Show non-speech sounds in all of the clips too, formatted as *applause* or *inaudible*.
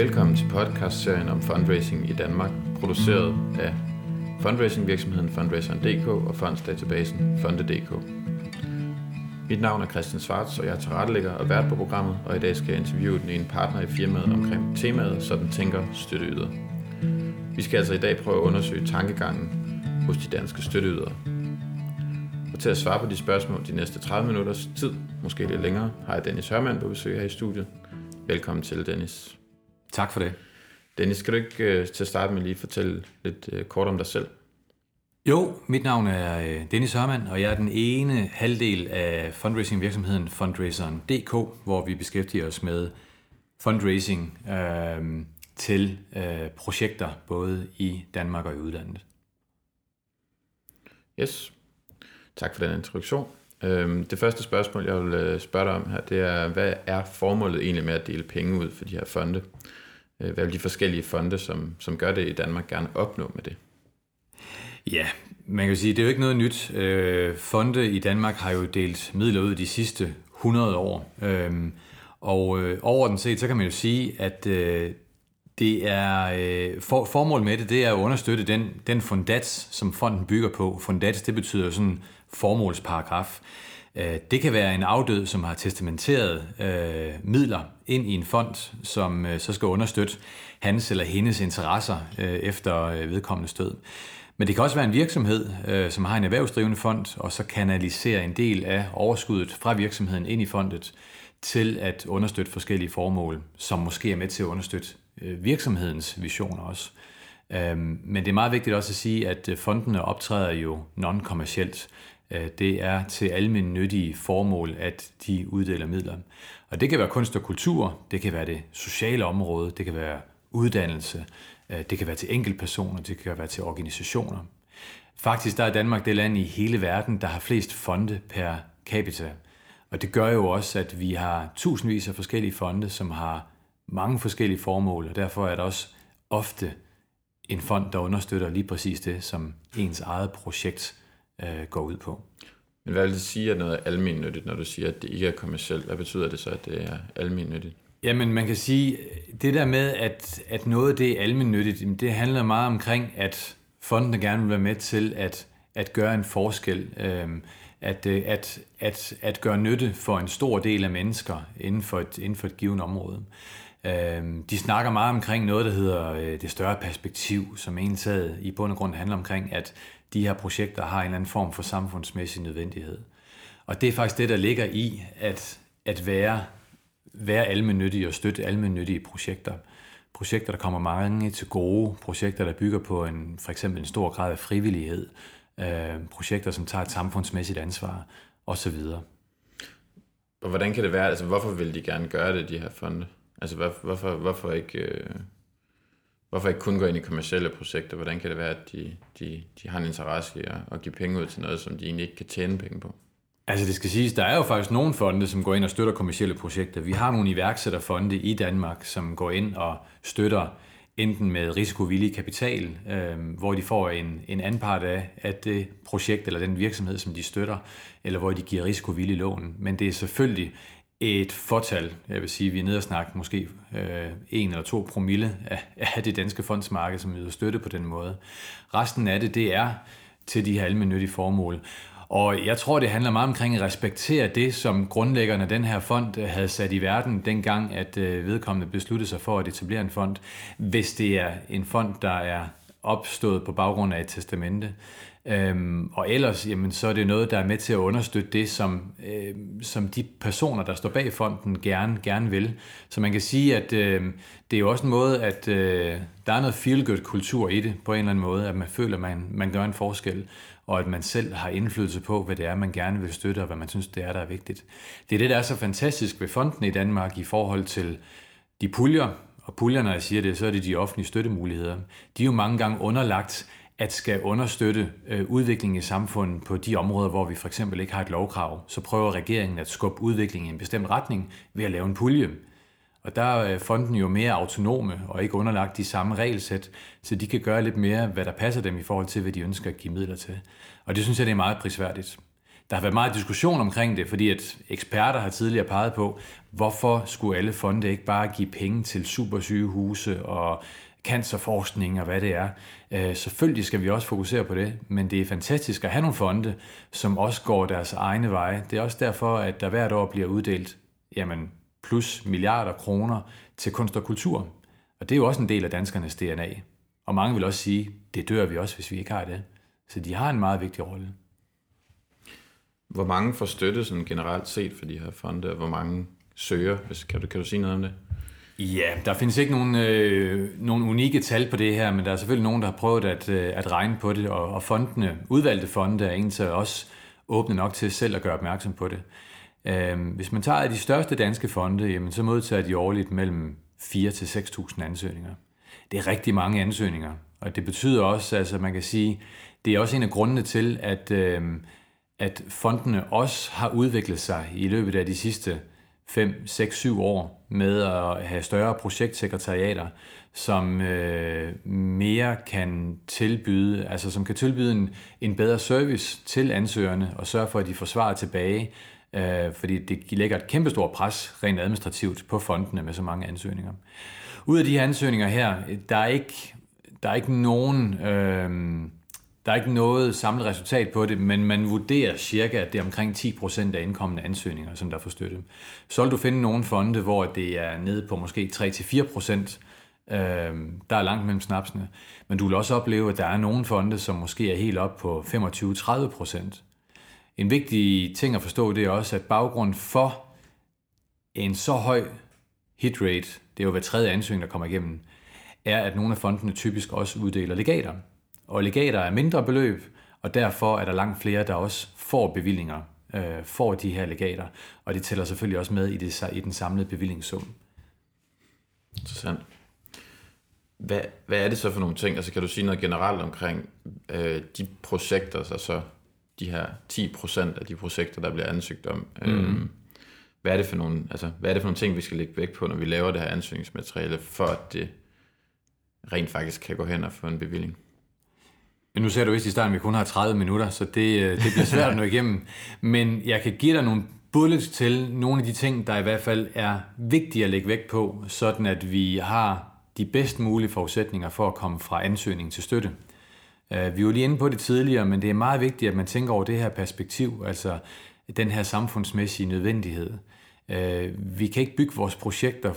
Velkommen til podcastserien om fundraising i Danmark, produceret af fundraisingvirksomheden Fundraiseren.dk og fondsdatabasen Fonde.dk. Mit navn er Christian Svarts, og jeg er tilrettelægger og vært på programmet, og i dag skal jeg interviewe den ene partner i firmaet omkring temaet, så den tænker støtteyder. Vi skal altså i dag prøve at undersøge tankegangen hos de danske støtteydere. Og til at svare på de spørgsmål de næste 30 minutters tid, måske lidt længere, har jeg Dennis Hørmand på besøg her i studiet. Velkommen til, Dennis. Tak for det. Dennis, skal du ikke uh, til at starte med lige fortælle lidt uh, kort om dig selv? Jo, mit navn er øh, Dennis Hørmand, og jeg er den ene halvdel af fundraising-virksomheden Fundraiseren.dk, hvor vi beskæftiger os med fundraising øh, til øh, projekter både i Danmark og i udlandet. Yes, tak for den introduktion. Øhm, det første spørgsmål, jeg vil spørge dig om her, det er, hvad er formålet egentlig med at dele penge ud for de her fonde? Øh, hvad vil de forskellige fonde, som, som gør det i Danmark, gerne opnå med det? Ja, man kan sige, det er jo ikke noget nyt. Øh, fonde i Danmark har jo delt midler ud de sidste 100 år. Øh, og øh, overordnet set, så kan man jo sige, at øh, det er øh, for, formålet med det, det er at understøtte den, den fundats, som fonden bygger på. Fundats, det betyder sådan formålsparagraf. Øh, det kan være en afdød, som har testamenteret øh, midler ind i en fond, som øh, så skal understøtte hans eller hendes interesser øh, efter øh, vedkommende død. Men det kan også være en virksomhed, øh, som har en erhvervsdrivende fond, og så kanaliserer en del af overskuddet fra virksomheden ind i fondet til at understøtte forskellige formål, som måske er med til at understøtte øh, virksomhedens visioner også. Øh, men det er meget vigtigt også at sige, at øh, fondene optræder jo non-kommercielt. Øh, det er til almindelige nyttige formål, at de uddeler midler. Og det kan være kunst og kultur, det kan være det sociale område, det kan være uddannelse, øh, det kan være til enkeltpersoner, det kan være til organisationer. Faktisk der er Danmark det land i hele verden, der har flest fonde per capita. Og det gør jo også, at vi har tusindvis af forskellige fonde, som har mange forskellige formål, og derfor er der også ofte en fond, der understøtter lige præcis det, som ens eget projekt øh, går ud på. Men hvad vil det sige, at noget er almindeligt, når du siger, at det ikke er kommercielt? Hvad betyder det så, at det er almindeligt? Jamen, man kan sige, det der med, at, at noget det er almindeligt, det handler meget omkring, at fondene gerne vil være med til at, at gøre en forskel, øhm, at, øh, at, at, at gøre nytte for en stor del af mennesker inden for et, inden for et givet område. Øhm, de snakker meget omkring noget, der hedder øh, det større perspektiv, som egentlig i bund og grund handler omkring, at de her projekter har en eller anden form for samfundsmæssig nødvendighed. Og det er faktisk det, der ligger i at, at være være almennyttige og støtte almennyttige projekter. Projekter, der kommer mange til gode, projekter, der bygger på en, for eksempel en stor grad af frivillighed, øh, projekter, som tager et samfundsmæssigt ansvar, osv. Og hvordan kan det være, altså hvorfor vil de gerne gøre det, de her fonde? Altså hvorfor, hvorfor, hvorfor ikke... Øh Hvorfor ikke kun gå ind i kommersielle projekter? Hvordan kan det være, at de, de, de har en interesse i at, at give penge ud til noget, som de egentlig ikke kan tjene penge på? Altså det skal siges, der er jo faktisk nogle fonde, som går ind og støtter kommersielle projekter. Vi har nogle iværksætterfonde i Danmark, som går ind og støtter enten med risikovillig kapital, øh, hvor de får en, en anpart af, af det projekt eller den virksomhed, som de støtter, eller hvor de giver risikovillig lån. Men det er selvfølgelig et fortal, jeg vil sige, vi er nede og snakke måske øh, en eller to promille af, af det danske fondsmarked, som yder støtte på den måde. Resten af det, det er til de her almindelige formål. Og jeg tror, det handler meget omkring at respektere det, som grundlæggerne af den her fond øh, havde sat i verden, dengang at øh, vedkommende besluttede sig for at etablere en fond, hvis det er en fond, der er opstået på baggrund af et testamente. Øhm, og ellers, jamen, så er det noget, der er med til at understøtte det, som, øh, som de personer, der står bag fonden, gerne, gerne vil. Så man kan sige, at øh, det er jo også en måde, at øh, der er noget feel-good-kultur i det, på en eller anden måde, at man føler, at man, man gør en forskel og at man selv har indflydelse på, hvad det er, man gerne vil støtte, og hvad man synes, det er, der er vigtigt. Det er det, der er så fantastisk ved fonden i Danmark i forhold til de puljer, og puljerne, når jeg siger det, så er det de offentlige støttemuligheder. De er jo mange gange underlagt at skal understøtte øh, udviklingen i samfundet på de områder, hvor vi for eksempel ikke har et lovkrav, så prøver regeringen at skubbe udviklingen i en bestemt retning ved at lave en pulje. Og der er øh, fonden jo mere autonome og ikke underlagt de samme regelsæt, så de kan gøre lidt mere, hvad der passer dem i forhold til, hvad de ønsker at give midler til. Og det synes jeg, det er meget prisværdigt. Der har været meget diskussion omkring det, fordi at eksperter har tidligere peget på, hvorfor skulle alle fonde ikke bare give penge til supersygehuse og cancerforskning og hvad det er. Øh, selvfølgelig skal vi også fokusere på det, men det er fantastisk at have nogle fonde, som også går deres egne veje. Det er også derfor, at der hvert år bliver uddelt jamen, plus milliarder kroner til kunst og kultur. Og det er jo også en del af danskernes DNA. Og mange vil også sige, det dør vi også, hvis vi ikke har det. Så de har en meget vigtig rolle. Hvor mange får støtte sådan generelt set for de her fonde, og hvor mange søger? Hvis, kan, du, kan du sige noget om det? Ja, der findes ikke nogen, øh, nogen unikke tal på det her, men der er selvfølgelig nogen, der har prøvet at, øh, at regne på det, og, og fondene, udvalgte fonde er egentlig også åbne nok til selv at gøre opmærksom på det. Øh, hvis man tager de største danske fonde, jamen, så modtager de årligt mellem 4 til 6.000 ansøgninger. Det er rigtig mange ansøgninger, og det betyder også, altså man kan sige, det er også en af grundene til, at, øh, at fondene også har udviklet sig i løbet af de sidste 5, 6, 7 år med at have større projektsekretariater, som øh, mere kan tilbyde, altså som kan tilbyde en, en bedre service til ansøgerne og sørge for, at de får svar tilbage, øh, fordi det lægger et kæmpestort pres rent administrativt på fondene med så mange ansøgninger. Ud af de her ansøgninger her, der er ikke, der er ikke nogen... Øh, der er ikke noget samlet resultat på det, men man vurderer cirka, at det er omkring 10% af indkommende ansøgninger, som der får støtte. Så vil du finde nogle fonde, hvor det er nede på måske 3-4%. Øh, der er langt mellem snapsene. Men du vil også opleve, at der er nogle fonde, som måske er helt op på 25-30%. En vigtig ting at forstå, det er også, at baggrunden for en så høj hit rate, det er jo hver tredje ansøgning, der kommer igennem, er, at nogle af fondene typisk også uddeler legater. Og legater er mindre beløb, og derfor er der langt flere, der også får bevillinger, øh, får de her legater. Og det tæller selvfølgelig også med i, det, i den samlede bevillingssum. Interessant. Hvad, hvad er det så for nogle ting? Altså kan du sige noget generelt omkring øh, de projekter, altså de her 10% af de projekter, der bliver ansøgt om? Mm. Øhm, hvad er det for nogle, altså, hvad er det for nogle ting, vi skal lægge vægt på, når vi laver det her ansøgningsmateriale, for at det rent faktisk kan gå hen og få en bevilling? Nu ser du vist i starten, at vi kun har 30 minutter, så det, øh, det bliver svært at nå igennem. Men jeg kan give dig nogle bullets til nogle af de ting, der i hvert fald er vigtige at lægge vægt på, sådan at vi har de bedst mulige forudsætninger for at komme fra ansøgning til støtte. Øh, vi var lige inde på det tidligere, men det er meget vigtigt, at man tænker over det her perspektiv, altså den her samfundsmæssige nødvendighed. Øh, vi kan ikke bygge vores projekter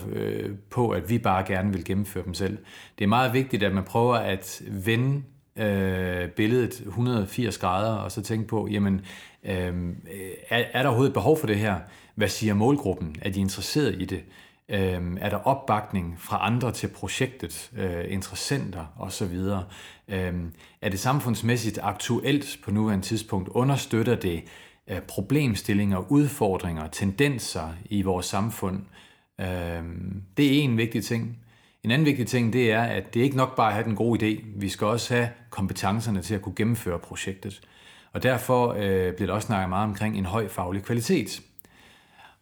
på, at vi bare gerne vil gennemføre dem selv. Det er meget vigtigt, at man prøver at vende øh, billedet 180 grader, og så tænke på, jamen, øh, er, er der overhovedet behov for det her? Hvad siger målgruppen? Er de interesseret i det? Øh, er der opbakning fra andre til projektet, øh, interessenter osv.? Øh, er det samfundsmæssigt aktuelt på nuværende tidspunkt? Understøtter det øh, problemstillinger, udfordringer, tendenser i vores samfund? Øh, det er en vigtig ting. En anden vigtig ting, det er, at det ikke nok bare at have den gode idé. Vi skal også have kompetencerne til at kunne gennemføre projektet. Og derfor øh, bliver der også snakket meget omkring en høj faglig kvalitet.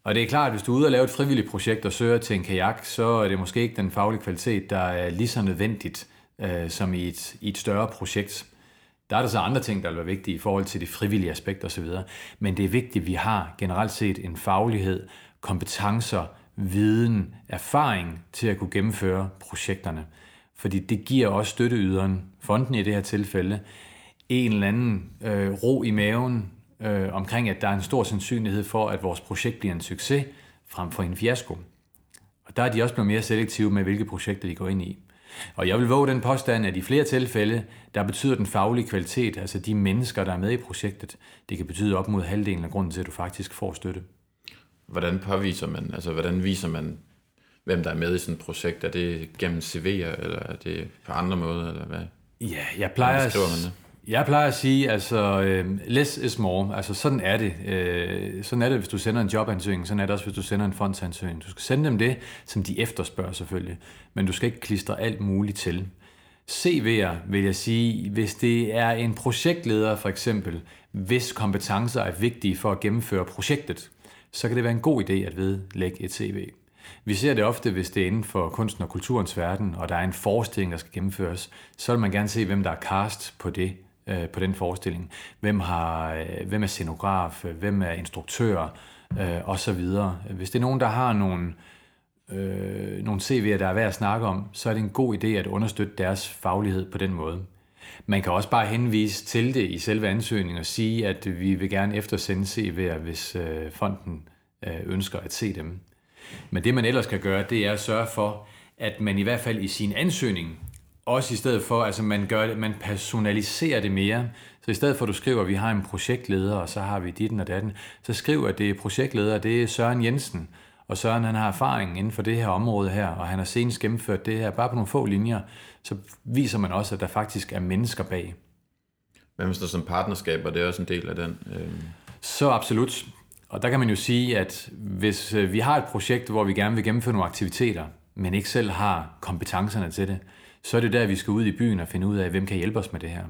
Og det er klart, at hvis du er ude og lave et frivilligt projekt og søger til en kajak, så er det måske ikke den faglige kvalitet, der er lige så nødvendigt øh, som i et, i et større projekt. Der er der så andre ting, der vil være vigtige i forhold til det frivillige aspekt osv. Men det er vigtigt, at vi har generelt set en faglighed, kompetencer, viden, erfaring til at kunne gennemføre projekterne. Fordi det giver også støtteyderen, fonden i det her tilfælde, en eller anden øh, ro i maven øh, omkring, at der er en stor sandsynlighed for, at vores projekt bliver en succes frem for en fiasko. Og der er de også blevet mere selektive med, hvilke projekter de går ind i. Og jeg vil våge den påstand, at i flere tilfælde, der betyder den faglige kvalitet, altså de mennesker, der er med i projektet, det kan betyde op mod halvdelen af grunden til, at du faktisk får støtte hvordan påviser man, altså hvordan viser man, hvem der er med i sådan et projekt? Er det gennem CV'er, eller er det på andre måder, eller hvad? Ja, jeg plejer, skriver man det? Jeg plejer at sige, altså, uh, less is more. Altså, sådan er det. Uh, sådan er det, hvis du sender en jobansøgning. Sådan er det også, hvis du sender en fondsansøgning. Du skal sende dem det, som de efterspørger selvfølgelig. Men du skal ikke klistre alt muligt til. CV'er vil jeg sige, hvis det er en projektleder for eksempel, hvis kompetencer er vigtige for at gennemføre projektet, så kan det være en god idé at vedlægge et CV. Vi ser det ofte, hvis det er inden for kunsten og kulturens verden, og der er en forestilling, der skal gennemføres, så vil man gerne se, hvem der er cast på det øh, på den forestilling. Hvem, har, øh, hvem er scenograf, øh, hvem er instruktør, øh, og så videre. Hvis det er nogen, der har nogle, øh, nogle CV'er, der er værd at snakke om, så er det en god idé at understøtte deres faglighed på den måde. Man kan også bare henvise til det i selve ansøgningen og sige, at vi vil gerne eftersende CV'er, hvis øh, fonden øh, ønsker at se dem. Men det man ellers kan gøre, det er at sørge for, at man i hvert fald i sin ansøgning, også i stedet for, altså man gør det, man personaliserer det mere. Så i stedet for, at du skriver, at vi har en projektleder, og så har vi dit og datten, så skriv, at det er projektleder, det er Søren Jensen. Og Søren han har erfaring inden for det her område her, og han har senest gennemført det her, bare på nogle få linjer, så viser man også, at der faktisk er mennesker bag. Hvad hvis der som partnerskaber, det er også en del af den? Øh... Så absolut. Og der kan man jo sige, at hvis øh, vi har et projekt, hvor vi gerne vil gennemføre nogle aktiviteter, men ikke selv har kompetencerne til det, så er det der, vi skal ud i byen og finde ud af, hvem kan hjælpe os med det her.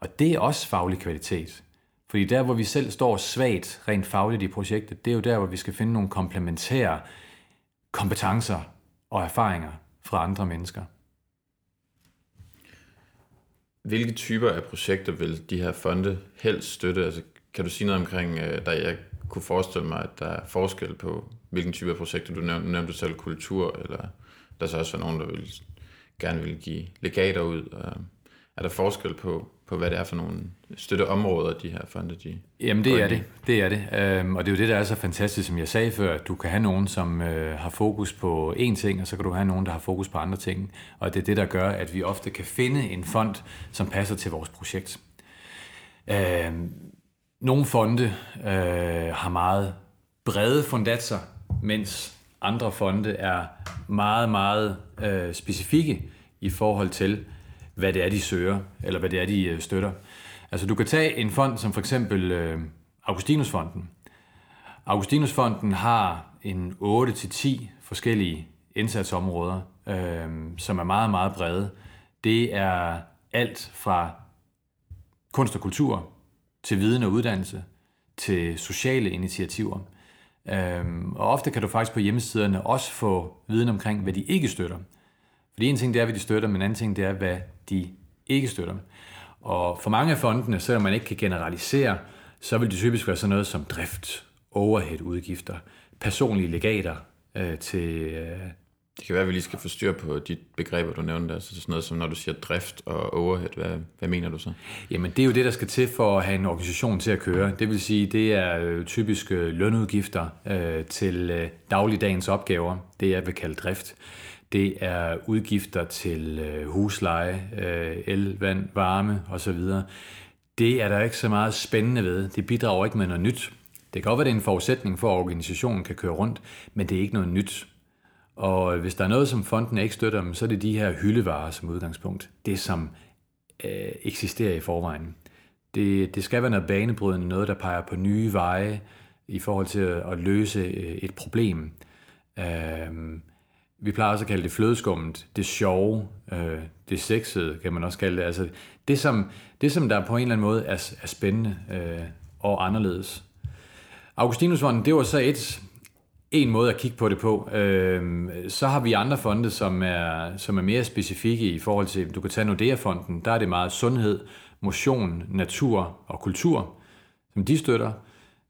Og det er også faglig kvalitet. Fordi der, hvor vi selv står svagt rent fagligt i projektet, det er jo der, hvor vi skal finde nogle komplementære kompetencer og erfaringer fra andre mennesker. Hvilke typer af projekter vil de her fonde helst støtte? Altså, kan du sige noget omkring, øh, der jeg kunne forestille mig, at der er forskel på, hvilken type af projekter du nævnte, nævnte selv kultur, eller der så også være nogen, der vil, gerne vil give legater ud. Er der forskel på, på, hvad det er for nogle støtteområder, de her fonde, de Jamen det er det, det er det. Øhm, og det er jo det, der er så fantastisk, som jeg sagde før, at du kan have nogen, som øh, har fokus på én ting, og så kan du have nogen, der har fokus på andre ting. Og det er det, der gør, at vi ofte kan finde en fond, som passer til vores projekt. Øhm, nogle fonde øh, har meget brede fondatser, mens andre fonde er meget, meget øh, specifikke i forhold til, hvad det er, de søger, eller hvad det er, de øh, støtter. Altså du kan tage en fond som for eksempel øh, Augustinusfonden. Augustinusfonden har en 8-10 forskellige indsatsområder, øh, som er meget, meget brede. Det er alt fra kunst og kultur, til viden og uddannelse, til sociale initiativer. Øh, og ofte kan du faktisk på hjemmesiderne også få viden omkring, hvad de ikke støtter. Fordi en ting det er, hvad de støtter, men en anden ting det er, hvad de ikke støtter. Og for mange af fondene, selvom man ikke kan generalisere, så vil det typisk være sådan noget som drift, overhead-udgifter, personlige legater øh, til, øh, det kan være, at vi lige skal få styr på de begreber, du nævnte. Altså sådan noget som, når du siger drift og overhead, hvad, hvad mener du så? Jamen, det er jo det, der skal til for at have en organisation til at køre. Det vil sige, det er øh, typiske lønudgifter øh, til øh, dagligdagens opgaver. Det jeg vil kalde drift. Det er udgifter til øh, husleje, øh, el, vand, varme osv. Det er der ikke så meget spændende ved. Det bidrager ikke med noget nyt. Det kan godt være, det er en forudsætning for, at organisationen kan køre rundt, men det er ikke noget nyt. Og hvis der er noget, som fonden ikke støtter, så er det de her hyldevarer som udgangspunkt. Det, som øh, eksisterer i forvejen. Det, det skal være noget banebrydende, noget, der peger på nye veje i forhold til at, at løse øh, et problem. Øh, vi plejer også at kalde det flødeskummet, det sjove, øh, det sexede, kan man også kalde det. Altså, det, som, det, som der på en eller anden måde er, er spændende øh, og anderledes. Augustinusfonden, det var så et en måde at kigge på det på. Øh, så har vi andre fonde, som er, som er mere specifikke i forhold til, du kan tage Nordea-fonden, der er det meget sundhed, motion, natur og kultur, som de støtter.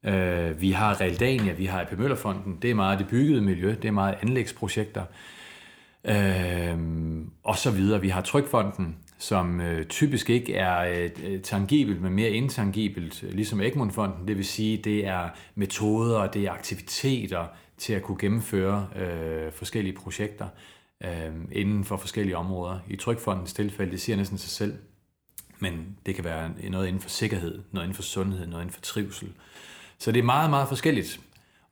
Øh, vi har Realdania, vi har AP Møllerfonden, det er meget det byggede miljø, det er meget anlægsprojekter. Øh, og så videre. Vi har Trykfonden, som øh, typisk ikke er øh, tangibelt, men mere intangibelt, ligesom Egmundfonden. Det vil sige, det er metoder, det er aktiviteter, til at kunne gennemføre øh, forskellige projekter øh, inden for forskellige områder. I Trykfondens tilfælde, det siger næsten sig selv, men det kan være noget inden for sikkerhed, noget inden for sundhed, noget inden for trivsel. Så det er meget, meget forskelligt.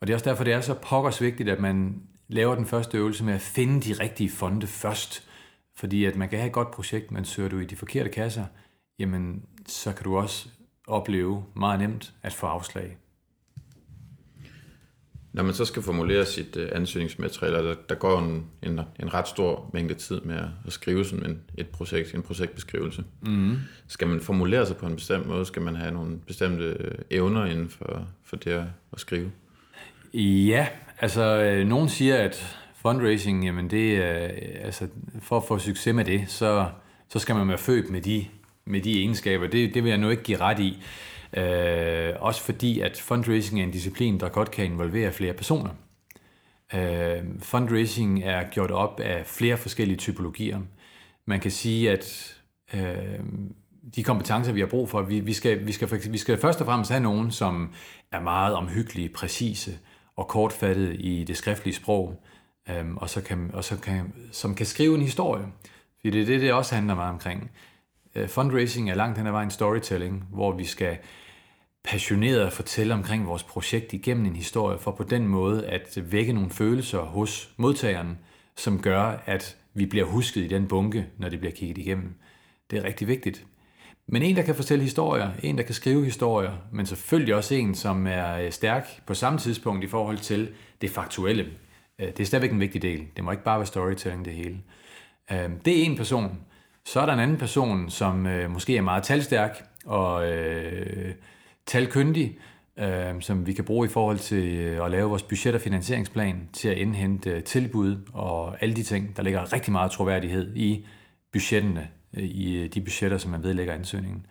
Og det er også derfor, det er så pokkers vigtigt, at man laver den første øvelse med at finde de rigtige fonde først. Fordi at man kan have et godt projekt, men søger du i de forkerte kasser, jamen så kan du også opleve meget nemt at få afslag. Når man så skal formulere sit øh, ansøgningsmateriale, der, der går en, en, en ret stor mængde tid med at, skrive sådan en, et projekt, en projektbeskrivelse. Mm. Skal man formulere sig på en bestemt måde? Skal man have nogle bestemte øh, evner inden for, for det at, at skrive? Ja, altså øh, nogen siger, at fundraising, jamen det, øh, altså for at få succes med det, så, så skal man være født med de med de egenskaber, det, det vil jeg nu ikke give ret i. Øh, også fordi, at fundraising er en disciplin, der godt kan involvere flere personer. Øh, fundraising er gjort op af flere forskellige typologier. Man kan sige, at øh, de kompetencer, vi har brug for, vi, vi, skal, vi, skal, vi skal først og fremmest have nogen, som er meget omhyggelige, præcise og kortfattede i det skriftlige sprog, øh, og, så kan, og så kan, som kan skrive en historie. Fordi det er det, det også handler meget omkring. Øh, fundraising er langt hen ad vejen storytelling, hvor vi skal passioneret fortælle omkring vores projekt igennem en historie, for på den måde at vække nogle følelser hos modtageren, som gør, at vi bliver husket i den bunke, når det bliver kigget igennem. Det er rigtig vigtigt. Men en, der kan fortælle historier, en, der kan skrive historier, men selvfølgelig også en, som er øh, stærk på samme tidspunkt i forhold til det faktuelle. Øh, det er stadigvæk en vigtig del. Det må ikke bare være storytelling, det hele. Øh, det er en person. Så er der en anden person, som måske er meget talstærk og øh, talkyndig, øh, som vi kan bruge i forhold til øh, at lave vores budget- og finansieringsplan til at indhente øh, tilbud og alle de ting. Der ligger rigtig meget troværdighed i budgettene, øh, i de budgetter, som man vedlægger ansøgningen.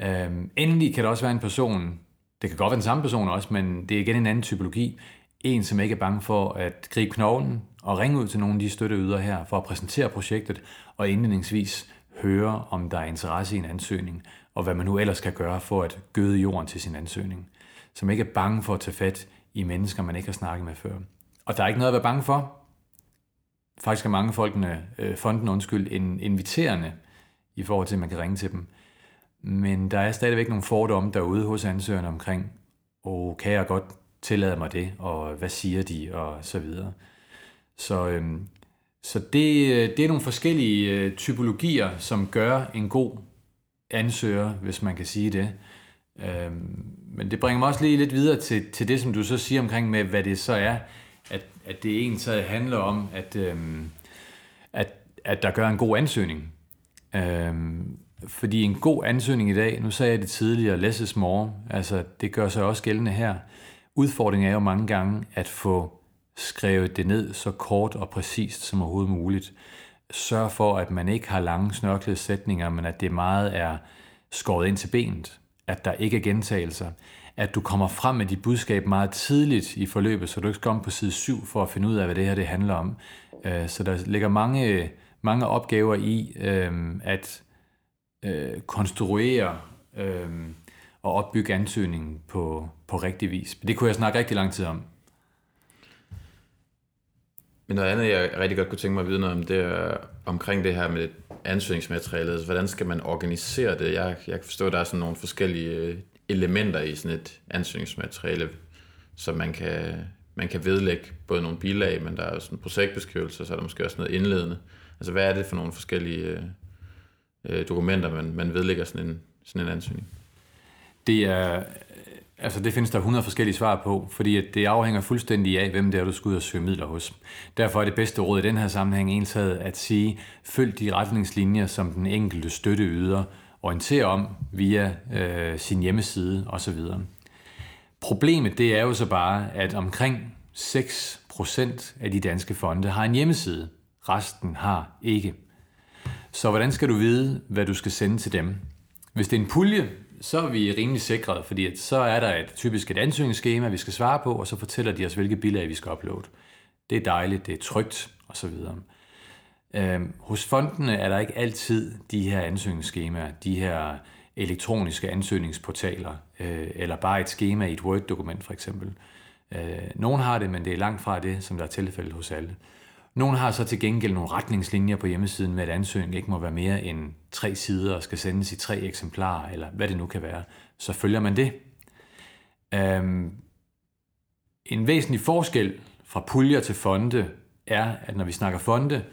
Øh, endelig kan der også være en person, det kan godt være den samme person også, men det er igen en anden typologi. En, som ikke er bange for at gribe knoglen og ringe ud til nogle af de støtteyder her for at præsentere projektet og indledningsvis høre, om der er interesse i en ansøgning, og hvad man nu ellers kan gøre for at gøde jorden til sin ansøgning. Som ikke er bange for at tage fat i mennesker, man ikke har snakket med før. Og der er ikke noget at være bange for. Faktisk er mange folkene, øh, fonden undskyld, en inviterende i forhold til, at man kan ringe til dem. Men der er stadigvæk nogle fordomme derude hos ansøgerne omkring, og kan jeg godt tillade mig det, og hvad siger de, og så videre. Så, øhm, så det, øh, det er nogle forskellige øh, typologier, som gør en god ansøger, hvis man kan sige det. Øhm, men det bringer mig også lige lidt videre til, til det, som du så siger omkring med, hvad det så er, at, at det egentlig så handler om, at, øhm, at, at der gør en god ansøgning. Øhm, fordi en god ansøgning i dag, nu sagde jeg det tidligere, less is more, altså det gør sig også gældende her. Udfordringen er jo mange gange at få skrevet det ned så kort og præcist som overhovedet muligt sørge for, at man ikke har lange snørklede sætninger, men at det meget er skåret ind til benet, at der ikke er gentagelser, at du kommer frem med dit budskab meget tidligt i forløbet, så du ikke skal om på side 7 for at finde ud af, hvad det her det handler om. Øh, så der ligger mange, mange opgaver i øh, at øh, konstruere og opbygge ansøgningen på, på rigtig vis. Det kunne jeg snakke rigtig lang tid om. Men noget andet, jeg rigtig godt kunne tænke mig at vide noget om, det er omkring det her med ansøgningsmaterialet. Altså, hvordan skal man organisere det? Jeg, jeg kan forstå, at der er sådan nogle forskellige øh, elementer i sådan et ansøgningsmateriale, som man kan, man kan vedlægge både nogle bilag, men der er sådan en projektbeskrivelse, så er der måske også noget indledende. Altså, hvad er det for nogle forskellige øh, øh dokumenter, man, man vedlægger sådan en, sådan en ansøgning? Det er Altså det findes der 100 forskellige svar på, fordi at det afhænger fuldstændig af, hvem det er, du skal ud og søge midler hos. Derfor er det bedste råd i den her sammenhæng ensad at sige, følg de retningslinjer, som den enkelte støtteyder orienterer om via øh, sin hjemmeside osv. Problemet det er jo så bare, at omkring 6% af de danske fonde har en hjemmeside. Resten har ikke. Så hvordan skal du vide, hvad du skal sende til dem? Hvis det er en pulje, så er vi rimelig sikret, fordi at så er der et typisk et ansøgningsskema, vi skal svare på, og så fortæller de os, hvilke bilag vi skal uploade. Det er dejligt, det er trygt osv. Øhm, hos fondene er der ikke altid de her ansøgningsskemaer, de her elektroniske ansøgningsportaler, øh, eller bare et skema i et Word-dokument for eksempel. Øh, nogle har det, men det er langt fra det, som der er tilfældet hos alle. Nogle har så til gengæld nogle retningslinjer på hjemmesiden med, at ansøgningen ikke må være mere end tre sider og skal sendes i tre eksemplarer, eller hvad det nu kan være. Så følger man det. Øhm, en væsentlig forskel fra puljer til fonde er, at når vi snakker fonde,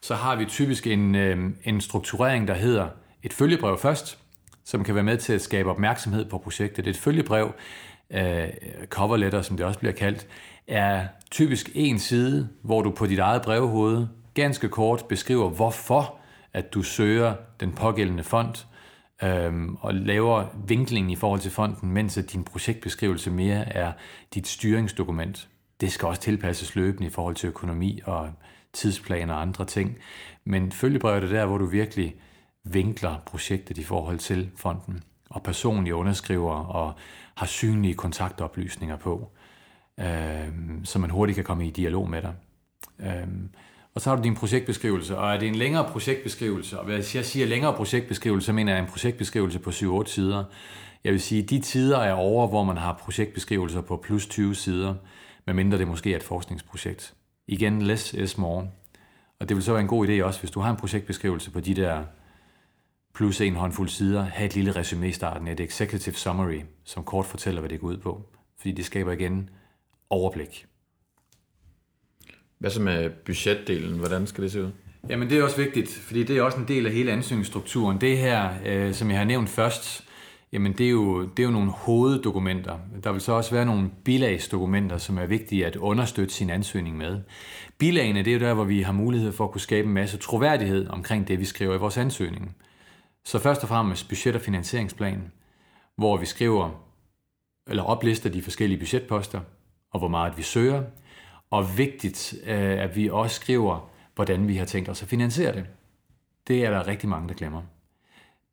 så har vi typisk en, øh, en strukturering, der hedder et følgebrev først, som kan være med til at skabe opmærksomhed på projektet. Et følgebrev, øh, cover letter, som det også bliver kaldt, er typisk en side, hvor du på dit eget brevhoved ganske kort beskriver, hvorfor at du søger den pågældende fond, øhm, og laver vinklingen i forhold til fonden, mens at din projektbeskrivelse mere er dit styringsdokument. Det skal også tilpasses løbende i forhold til økonomi og tidsplaner og andre ting. Men følgebrevet er der, hvor du virkelig vinkler projektet i forhold til fonden, og personligt underskriver og har synlige kontaktoplysninger på, øh, så man hurtigt kan komme i dialog med dig. Øh, og så har du din projektbeskrivelse, og er det en længere projektbeskrivelse, og hvis jeg siger længere projektbeskrivelse, så mener jeg en projektbeskrivelse på 7-8 sider. Jeg vil sige, at de tider er over, hvor man har projektbeskrivelser på plus 20 sider, medmindre det måske er et forskningsprojekt. Igen, less is more. Og det vil så være en god idé også, hvis du har en projektbeskrivelse på de der plus en håndfuld sider, have et lille resume i starten, et executive summary, som kort fortæller, hvad det går ud på. Fordi det skaber igen overblik. Hvad så med budgetdelen? Hvordan skal det se ud? Jamen det er også vigtigt, fordi det er også en del af hele ansøgningsstrukturen. Det her, øh, som jeg har nævnt først, jamen det er, jo, det er jo nogle hoveddokumenter. Der vil så også være nogle bilagsdokumenter, som er vigtige at understøtte sin ansøgning med. Bilagene, det er jo der, hvor vi har mulighed for at kunne skabe en masse troværdighed omkring det, vi skriver i vores ansøgning. Så først og fremmest budget- og finansieringsplan, hvor vi skriver eller oplister de forskellige budgetposter, og hvor meget vi søger, og vigtigt, øh, at vi også skriver, hvordan vi har tænkt os at finansiere det. Det er der rigtig mange, der glemmer.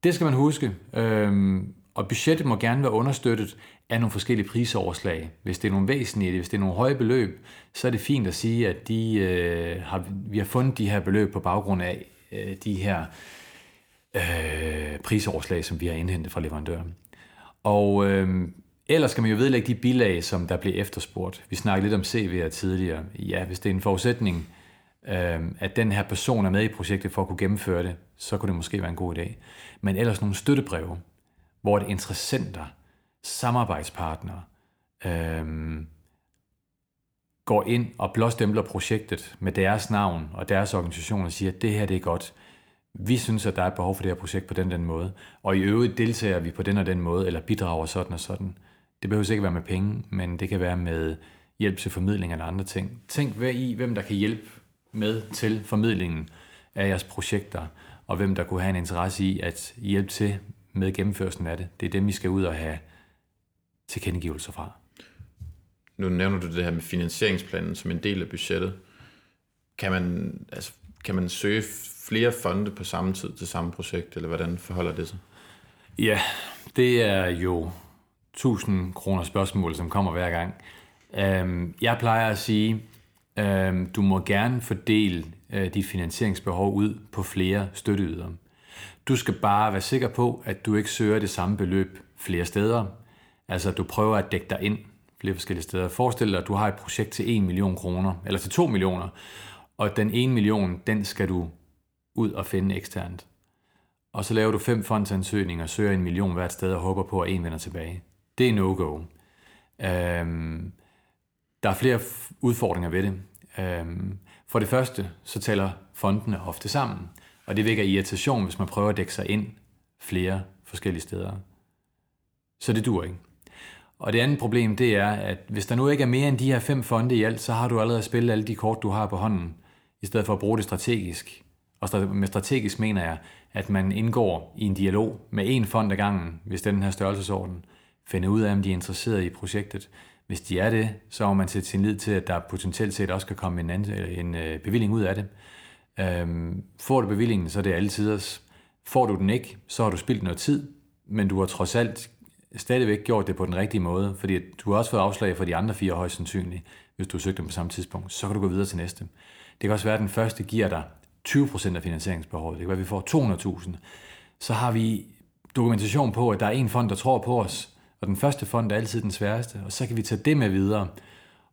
Det skal man huske, øh, og budgettet må gerne være understøttet af nogle forskellige prisoverslag. Hvis det er nogle væsentlige, hvis det er nogle høje beløb, så er det fint at sige, at de, øh, har, vi har fundet de her beløb på baggrund af øh, de her øh, prisoverslag, som vi har indhentet fra leverandøren. Og øh, ellers skal man jo vedlægge de bilag, som der bliver efterspurgt. Vi snakkede lidt om CV'er tidligere. Ja, hvis det er en forudsætning, øh, at den her person er med i projektet for at kunne gennemføre det, så kunne det måske være en god idé. Men ellers nogle støttebreve, hvor det interessenter, samarbejdspartnere, øh, går ind og blåstempler projektet med deres navn og deres organisation og siger, at det her det er godt vi synes, at der er et behov for det her projekt på den den måde, og i øvrigt deltager vi på den og den måde, eller bidrager sådan og sådan. Det behøver ikke være med penge, men det kan være med hjælp til formidling eller andre ting. Tænk hvad i, hvem der kan hjælpe med til formidlingen af jeres projekter, og hvem der kunne have en interesse i at hjælpe til med gennemførelsen af det. Det er dem, vi skal ud og have tilkendegivelser fra. Nu nævner du det her med finansieringsplanen som en del af budgettet. Kan man, altså, kan man søge flere fonde på samme tid til samme projekt, eller hvordan forholder det sig? Ja, det er jo 1000 kroner spørgsmål, som kommer hver gang. Øhm, jeg plejer at sige, øhm, du må gerne fordele øh, dit finansieringsbehov ud på flere støtteydere. Du skal bare være sikker på, at du ikke søger det samme beløb flere steder. Altså, du prøver at dække dig ind flere forskellige steder. Forestil dig, at du har et projekt til 1 million kroner, eller til 2 millioner, og den 1 million, den skal du ud og finde eksternt. Og så laver du fem fondsansøgninger, søger en million hvert sted og håber på, at en vender tilbage. Det er no-go. Øhm, der er flere udfordringer ved det. Øhm, for det første, så tæller fondene ofte sammen, og det vækker irritation, hvis man prøver at dække sig ind flere forskellige steder. Så det dur ikke. Og det andet problem, det er, at hvis der nu ikke er mere end de her fem fonde i alt, så har du allerede spillet alle de kort, du har på hånden, i stedet for at bruge det strategisk. Og med strategisk mener jeg, at man indgår i en dialog med én fond ad gangen, hvis det er den her størrelsesorden, finde ud af, om de er interesseret i projektet. Hvis de er det, så må man sætte sin lid til, at der potentielt set også kan komme en, anden, en øh, bevilling ud af det. Øhm, får du bevillingen, så er det altid. Får du den ikke, så har du spildt noget tid, men du har trods alt stadigvæk gjort det på den rigtige måde, fordi du har også fået afslag for de andre fire højst sandsynligt, hvis du har søgt dem på samme tidspunkt. Så kan du gå videre til næste. Det kan også være, at den første giver dig 20% af finansieringsbehovet, det kan være, at vi får 200.000, så har vi dokumentation på, at der er en fond, der tror på os, og den første fond er altid den sværeste, og så kan vi tage det med videre,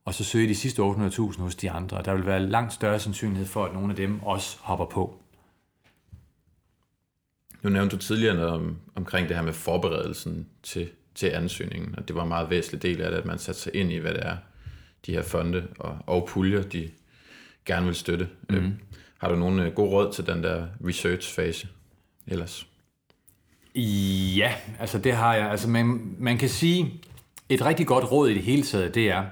og så søge de sidste 800.000 hos de andre. Der vil være langt større sandsynlighed for, at nogle af dem også hopper på. Nu nævnte du tidligere noget om, omkring det her med forberedelsen til, til ansøgningen, og det var en meget væsentlig del af det, at man satte sig ind i, hvad det er, de her fonde og, og puljer, de gerne vil støtte. Mm-hmm. Har du nogle øh, gode råd til den der research-fase ellers? Ja, altså det har jeg. Altså man, man kan sige, et rigtig godt råd i det hele taget, det er,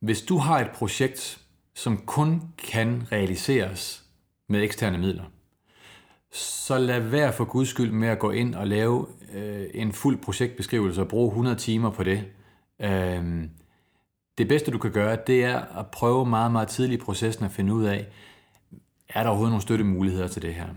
hvis du har et projekt, som kun kan realiseres med eksterne midler, så lad være for guds skyld med at gå ind og lave øh, en fuld projektbeskrivelse og bruge 100 timer på det. Øh, det bedste du kan gøre, det er at prøve meget, meget tidligt i processen at finde ud af, er der overhovedet nogle støttemuligheder til det her?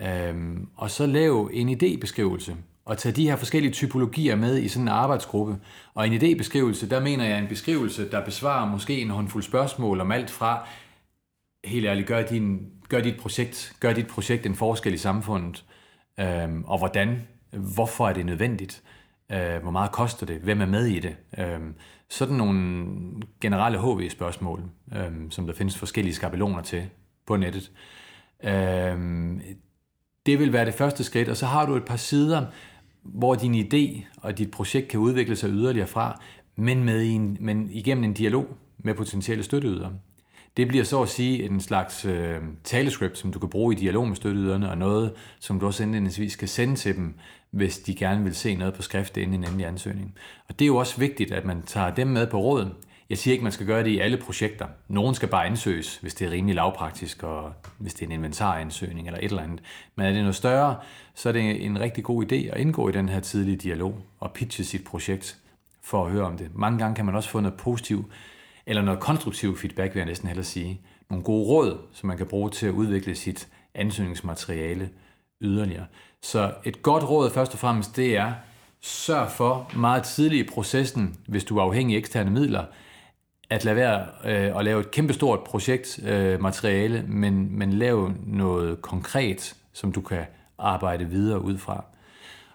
Øhm, og så lav en idébeskrivelse, og tage de her forskellige typologier med i sådan en arbejdsgruppe. Og en idébeskrivelse, der mener jeg en beskrivelse, der besvarer måske en håndfuld spørgsmål om alt fra, helt ærligt, gør, din, gør dit projekt, gør dit projekt en forskel i samfundet, øhm, og hvordan, hvorfor er det nødvendigt, øh, hvor meget koster det, hvem er med i det. Øhm, sådan nogle generelle HV-spørgsmål, øhm, som der findes forskellige skabeloner til på nettet. Øhm, det vil være det første skridt, og så har du et par sider, hvor din idé og dit projekt kan udvikle sig yderligere fra, men, med en, men igennem en dialog med potentielle støtteydere. Det bliver så at sige en slags øh, talescript, som du kan bruge i dialog med støtteyderne, og noget, som du også indledningsvis kan sende til dem, hvis de gerne vil se noget på skrift inden en endelig ansøgning. Og det er jo også vigtigt, at man tager dem med på råd. Jeg siger ikke, man skal gøre det i alle projekter. Nogen skal bare ansøges, hvis det er rimelig lavpraktisk, og hvis det er en inventaransøgning eller et eller andet. Men er det noget større, så er det en rigtig god idé at indgå i den her tidlige dialog og pitche sit projekt for at høre om det. Mange gange kan man også få noget positiv eller noget konstruktiv feedback, vil jeg næsten hellere sige. Nogle gode råd, som man kan bruge til at udvikle sit ansøgningsmateriale yderligere. Så et godt råd først og fremmest, det er, sørg for meget tidligt i processen, hvis du er afhængig af eksterne midler, at lade være øh, at lave et kæmpestort projektmateriale, øh, materiale, men, men lave noget konkret, som du kan arbejde videre ud fra.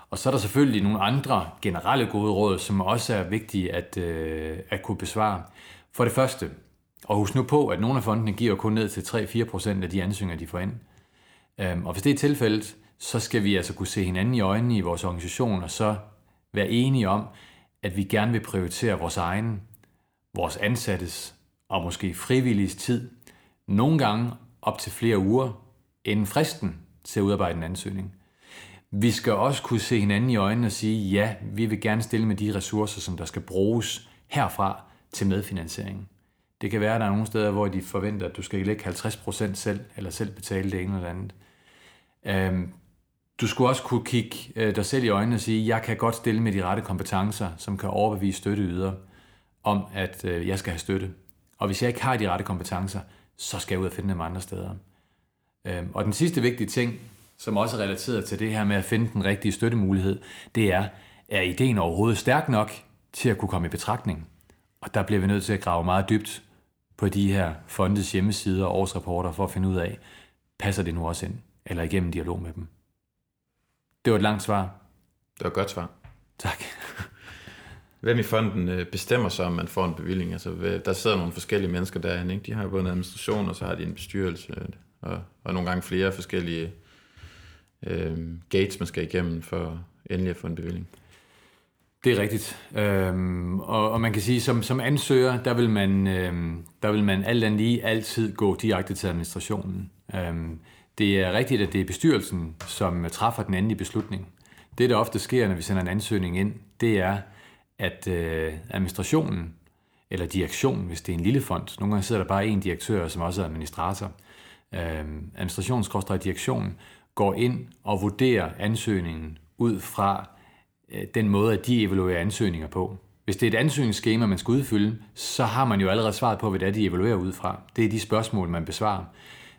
Og så er der selvfølgelig nogle andre generelle gode råd, som også er vigtige at, øh, at kunne besvare. For det første, og husk nu på, at nogle af fondene giver kun ned til 3-4% af de ansøgninger, de får ind. Øhm, og hvis det er tilfældet, så skal vi altså kunne se hinanden i øjnene i vores organisation, og så være enige om, at vi gerne vil prioritere vores egen, vores ansattes og måske frivilliges tid, nogle gange op til flere uger, inden fristen til at udarbejde en ansøgning. Vi skal også kunne se hinanden i øjnene og sige, ja, vi vil gerne stille med de ressourcer, som der skal bruges herfra til medfinansiering. Det kan være, at der er nogle steder, hvor de forventer, at du skal lægge 50% selv, eller selv betale det ene eller andet. Øhm, du skulle også kunne kigge øh, dig selv i øjnene og sige, jeg kan godt stille med de rette kompetencer, som kan overbevise støtteyder om, at øh, jeg skal have støtte. Og hvis jeg ikke har de rette kompetencer, så skal jeg ud og finde dem andre steder. Øhm, og den sidste vigtige ting, som også er relateret til det her med at finde den rigtige støttemulighed, det er, er ideen overhovedet stærk nok til at kunne komme i betragtning? Og der bliver vi nødt til at grave meget dybt på de her fondes hjemmesider og årsrapporter for at finde ud af, passer det nu også ind, eller igennem dialog med dem. Det var et langt svar. Det var et godt svar. Tak. Hvem i fonden øh, bestemmer så, om man får en bevilling? Altså, der sidder nogle forskellige mennesker derinde. Ikke? De har både en administration, og så har de en bestyrelse, og, og nogle gange flere forskellige øh, gates, man skal igennem for endelig at få en bevilling. Det er rigtigt. Øhm, og, og man kan sige, som, som ansøger, der vil man, øhm, der vil man alt andet lige altid gå direkte til administrationen. Øhm, det er rigtigt, at det er bestyrelsen, som træffer den endelige beslutning. Det, der ofte sker, når vi sender en ansøgning ind, det er, at øh, administrationen, eller direktionen, hvis det er en lille fond, nogle gange sidder der bare en direktør, som også er administrator, øh, direktionen går ind og vurderer ansøgningen ud fra Øh, den måde, at de evaluerer ansøgninger på. Hvis det er et ansøgningsskema, man skal udfylde, så har man jo allerede svaret på, hvad det er, de evaluerer ud fra. Det er de spørgsmål, man besvarer.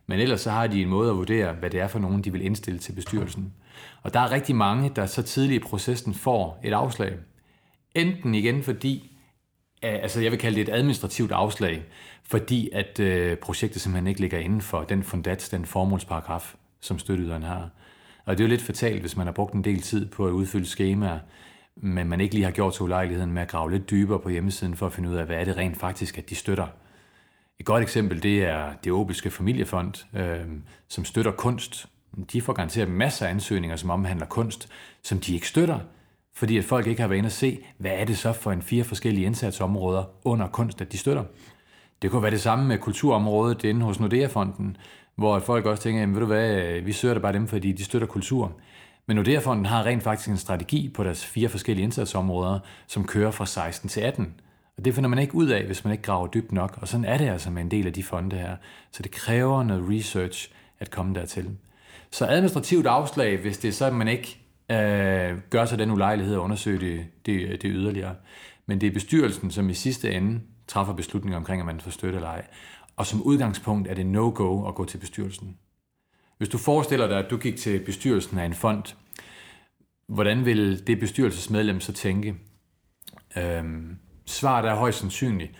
Men ellers så har de en måde at vurdere, hvad det er for nogen, de vil indstille til bestyrelsen. Og der er rigtig mange, der så tidligt i processen får et afslag. Enten igen fordi, altså jeg vil kalde det et administrativt afslag, fordi at øh, projektet simpelthen ikke ligger inden for den fundats, den formålsparagraf, som støtteyderen har. Og det er jo lidt fatalt, hvis man har brugt en del tid på at udfylde skemaer, men man ikke lige har gjort til ulejligheden med at grave lidt dybere på hjemmesiden for at finde ud af, hvad er det rent faktisk, at de støtter. Et godt eksempel, det er det Obiske Familiefond, øh, som støtter kunst. De får garanteret masser af ansøgninger, som omhandler kunst, som de ikke støtter, fordi at folk ikke har været inde og se, hvad er det så for en fire forskellige indsatsområder under kunst, at de støtter. Det kunne være det samme med kulturområdet inde hos Nordea-fonden, hvor folk også tænker, jamen ved du hvad, øh, vi søger det bare dem, fordi de støtter kultur. Men Nordea-fonden har rent faktisk en strategi på deres fire forskellige indsatsområder, som kører fra 16 til 18. Og det finder man ikke ud af, hvis man ikke graver dybt nok. Og sådan er det altså med en del af de fonde her. Så det kræver noget research at komme dertil. Så administrativt afslag, hvis det er så, at man ikke øh, gør sig den ulejlighed at undersøge det, det, det yderligere. Men det er bestyrelsen, som i sidste ende træffer beslutninger omkring, om man får støtte eller ej. Og som udgangspunkt er det no-go at gå til bestyrelsen. Hvis du forestiller dig, at du gik til bestyrelsen af en fond, hvordan vil det bestyrelsesmedlem så tænke? Øhm, svaret er højst sandsynligt,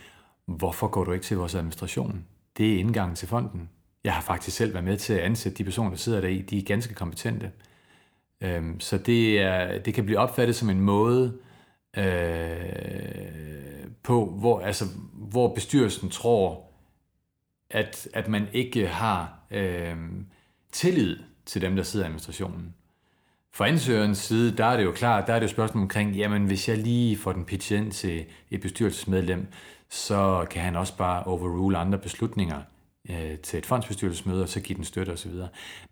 hvorfor går du ikke til vores administration? Det er indgangen til fonden. Jeg har faktisk selv været med til at ansætte de personer, der sidder der i. De er ganske kompetente. Øhm, så det, er, det kan blive opfattet som en måde øh, på, hvor, altså, hvor bestyrelsen tror, at, at man ikke har øh, tillid til dem, der sidder i administrationen. For ansøgerens side, der er det jo klart, der er det jo spørgsmål omkring, jamen hvis jeg lige får den pitchet ind til et bestyrelsesmedlem, så kan han også bare overrule andre beslutninger øh, til et fondsbestyrelsesmøde, og så give den støtte osv.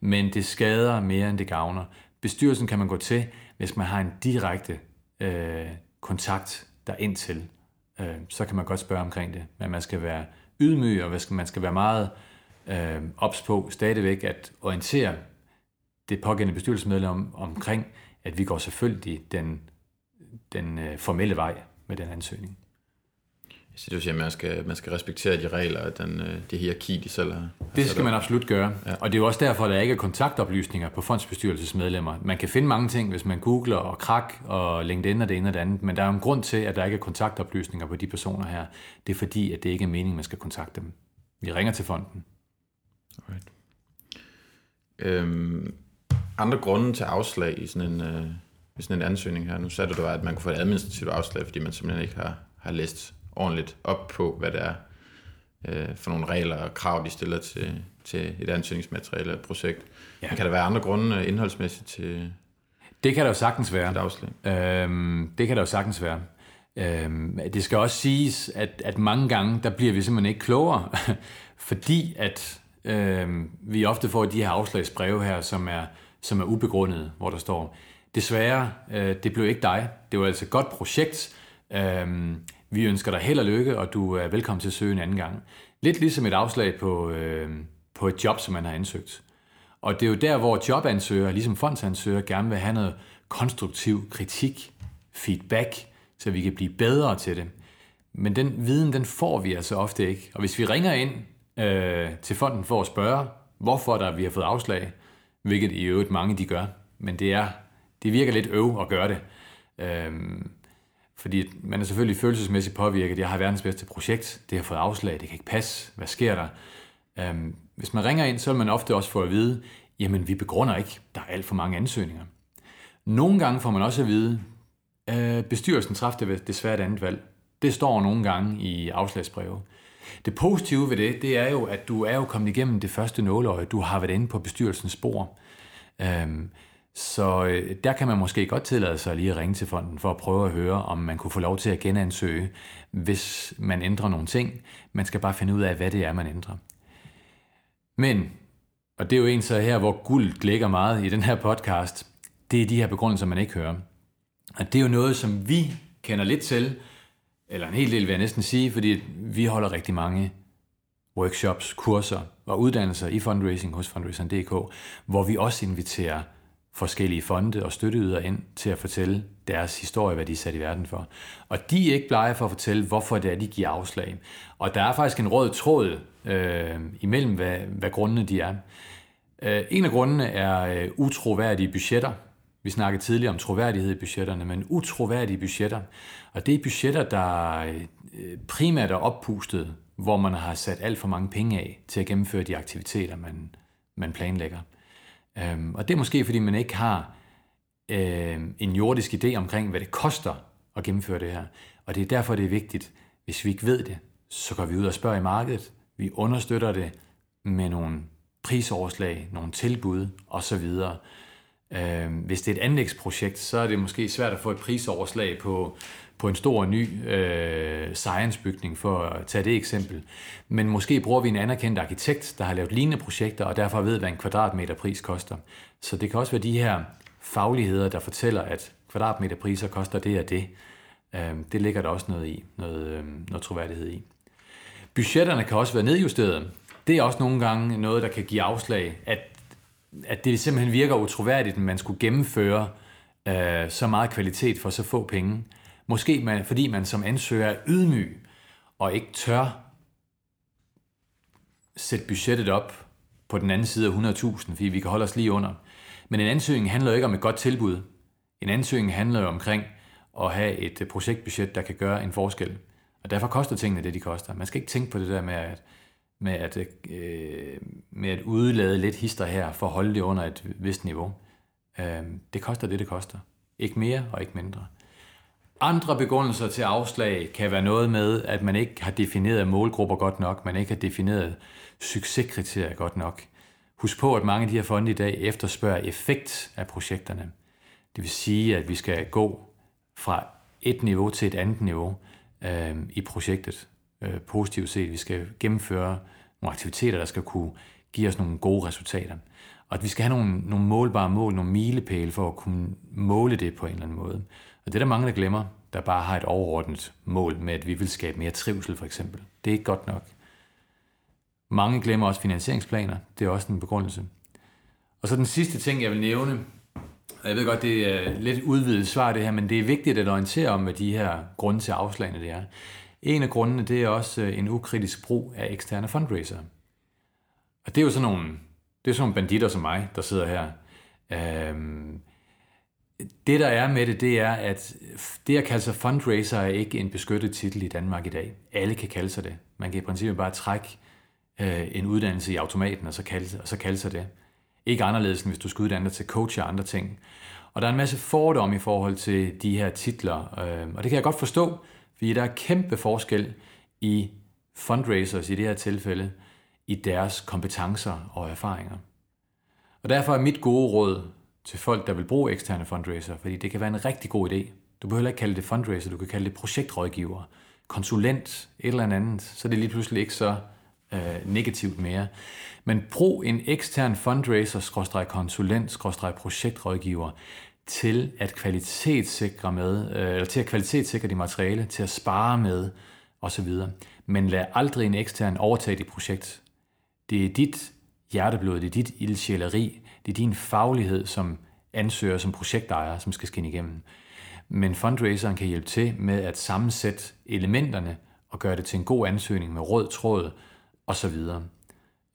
Men det skader mere, end det gavner. Bestyrelsen kan man gå til, hvis man har en direkte øh, kontakt derind til. Øh, så kan man godt spørge omkring det, men man skal være ydmyg, og man skal være meget øh, ops på stadigvæk at orientere det pågældende bestyrelsesmedlem omkring, at vi går selvfølgelig den, den øh, formelle vej med den ansøgning. Så du siger, at man skal, man skal respektere de regler og den, øh, det hierarki, de selv har. Det skal man absolut gøre. Ja. Og det er jo også derfor, at der ikke er kontaktoplysninger på fondsbestyrelsesmedlemmer. Man kan finde mange ting, hvis man googler og krak og LinkedIn og det ene og det andet, men der er en grund til, at der ikke er kontaktoplysninger på de personer her. Det er fordi, at det ikke er meningen, man skal kontakte dem. Vi ringer til fonden. Alright. Øhm, andre grunde til afslag i sådan en, øh, i sådan en ansøgning her, nu sagde du, at man kunne få et administrativt afslag, fordi man simpelthen ikke har, har læst ordentligt op på, hvad det er øh, for nogle regler og krav, de stiller til, til et ansøgningsmateriale eller et projekt. Ja. Men kan der være andre grunde øh, indholdsmæssigt til Det kan der jo sagtens være. Et afslag? Øhm, det kan der jo sagtens være. Øhm, det skal også siges, at, at mange gange, der bliver vi simpelthen ikke klogere, *laughs* fordi at øhm, vi ofte får de her afslagsbreve her, som er, som er ubegrundet, hvor der står, desværre, øh, det blev ikke dig. Det var altså et godt projekt. Øhm, vi ønsker dig held og lykke, og du er velkommen til at søge en anden gang. Lidt ligesom et afslag på, øh, på et job, som man har ansøgt. Og det er jo der, hvor jobansøgere, ligesom fondsansøgere, gerne vil have noget konstruktiv kritik, feedback, så vi kan blive bedre til det. Men den viden, den får vi altså ofte ikke. Og hvis vi ringer ind øh, til fonden for at spørge, hvorfor der vi har fået afslag, hvilket i øvrigt mange de gør, men det er det virker lidt øv at gøre det. Øh, fordi man er selvfølgelig følelsesmæssigt påvirket. Jeg har verdens bedste projekt. Det har fået afslag. Det kan ikke passe. Hvad sker der? Øhm, hvis man ringer ind, så vil man ofte også få at vide, jamen vi begrunder ikke. Der er alt for mange ansøgninger. Nogle gange får man også at vide, øh, bestyrelsen træffede desværre et andet valg. Det står nogle gange i afslagsbreve. Det positive ved det, det er jo, at du er jo kommet igennem det første nåleøje. Du har været inde på bestyrelsens spor. Øhm, så øh, der kan man måske godt tillade sig lige at ringe til fonden for at prøve at høre, om man kunne få lov til at genansøge, hvis man ændrer nogle ting. Man skal bare finde ud af, hvad det er, man ændrer. Men, og det er jo en så her, hvor guld ligger meget i den her podcast, det er de her begrundelser, man ikke hører. Og det er jo noget, som vi kender lidt til, eller en hel del vil jeg næsten sige, fordi vi holder rigtig mange workshops, kurser og uddannelser i fundraising hos fundraising.dk, hvor vi også inviterer forskellige fonde og støtteyder ind til at fortælle deres historie, hvad de er sat i verden for. Og de er ikke blege for at fortælle, hvorfor det er, de giver afslag. Og der er faktisk en rød tråd øh, imellem, hvad, hvad grundene de er. Øh, en af grundene er øh, utroværdige budgetter. Vi snakkede tidligere om troværdighed i budgetterne, men utroværdige budgetter. Og det er budgetter, der øh, primært er oppustet, hvor man har sat alt for mange penge af til at gennemføre de aktiviteter, man, man planlægger. Øhm, og det er måske, fordi man ikke har øh, en jordisk idé omkring, hvad det koster at gennemføre det her. Og det er derfor, det er vigtigt, hvis vi ikke ved det, så går vi ud og spørger i markedet. Vi understøtter det med nogle prisoverslag, nogle tilbud osv. Øh, hvis det er et anlægsprojekt, så er det måske svært at få et prisoverslag på på en stor ny øh, science-bygning, for at tage det eksempel. Men måske bruger vi en anerkendt arkitekt, der har lavet lignende projekter, og derfor ved, hvad en kvadratmeter pris koster. Så det kan også være de her fagligheder, der fortæller, at kvadratmeterpriser koster det og det. Øh, det ligger der også noget i, noget, øh, noget troværdighed i. Budgetterne kan også være nedjusteret. Det er også nogle gange noget, der kan give afslag, at, at det simpelthen virker utroværdigt, at man skulle gennemføre øh, så meget kvalitet for så få penge. Måske man, fordi man som ansøger er ydmyg og ikke tør sætte budgettet op på den anden side af 100.000, fordi vi kan holde os lige under. Men en ansøgning handler jo ikke om et godt tilbud. En ansøgning handler jo omkring at have et øh, projektbudget, der kan gøre en forskel. Og derfor koster tingene det, de koster. Man skal ikke tænke på det der med at, med at, øh, med at udlade lidt hister her, for at holde det under et vist niveau. Øh, det koster det, det koster. Ikke mere og ikke mindre. Andre begrundelser til afslag kan være noget med, at man ikke har defineret målgrupper godt nok, man ikke har defineret succeskriterier godt nok. Husk på, at mange af de her fonde i dag efterspørger effekt af projekterne. Det vil sige, at vi skal gå fra et niveau til et andet niveau øh, i projektet. Øh, positivt set, vi skal gennemføre nogle aktiviteter, der skal kunne give os nogle gode resultater. Og at vi skal have nogle, nogle målbare mål, nogle milepæle for at kunne måle det på en eller anden måde. Og det er der mange, der glemmer, der bare har et overordnet mål med, at vi vil skabe mere trivsel for eksempel. Det er ikke godt nok. Mange glemmer også finansieringsplaner. Det er også en begrundelse. Og så den sidste ting, jeg vil nævne, og jeg ved godt, det er lidt udvidet svar det her, men det er vigtigt at orientere om, hvad de her grunde til afslagene det er. En af grundene, det er også øh, en ukritisk brug af eksterne fundraiser. Og det er jo sådan nogle, det er sådan banditter som mig, der sidder her. Øhm, det der er med det, det er, at det at kalde sig fundraiser er ikke en beskyttet titel i Danmark i dag. Alle kan kalde sig det. Man kan i princippet bare trække øh, en uddannelse i automaten, og så kalde, og så kalde sig det. Ikke anderledes, end hvis du skal uddanne dig til coach og andre ting. Og der er en masse fordomme i forhold til de her titler, øh, og det kan jeg godt forstå, fordi der er kæmpe forskel i fundraisers i det her tilfælde, i deres kompetencer og erfaringer. Og derfor er mit gode råd til folk, der vil bruge eksterne fundraiser, fordi det kan være en rigtig god idé. Du behøver ikke kalde det fundraiser, du kan kalde det projektrådgiver, konsulent, et eller andet, så det er lige pludselig ikke så øh, negativt mere. Men brug en ekstern fundraiser, konsulent, projektrådgiver til at kvalitetssikre med, øh, eller til at kvalitetssikre de materiale, til at spare med osv. Men lad aldrig en ekstern overtage dit projekt. Det er dit hjerteblod, det er dit ildsjæleri, det er din faglighed som ansøger, som projektejer, som skal skinne igennem. Men fundraiseren kan hjælpe til med at sammensætte elementerne og gøre det til en god ansøgning med rød tråd osv.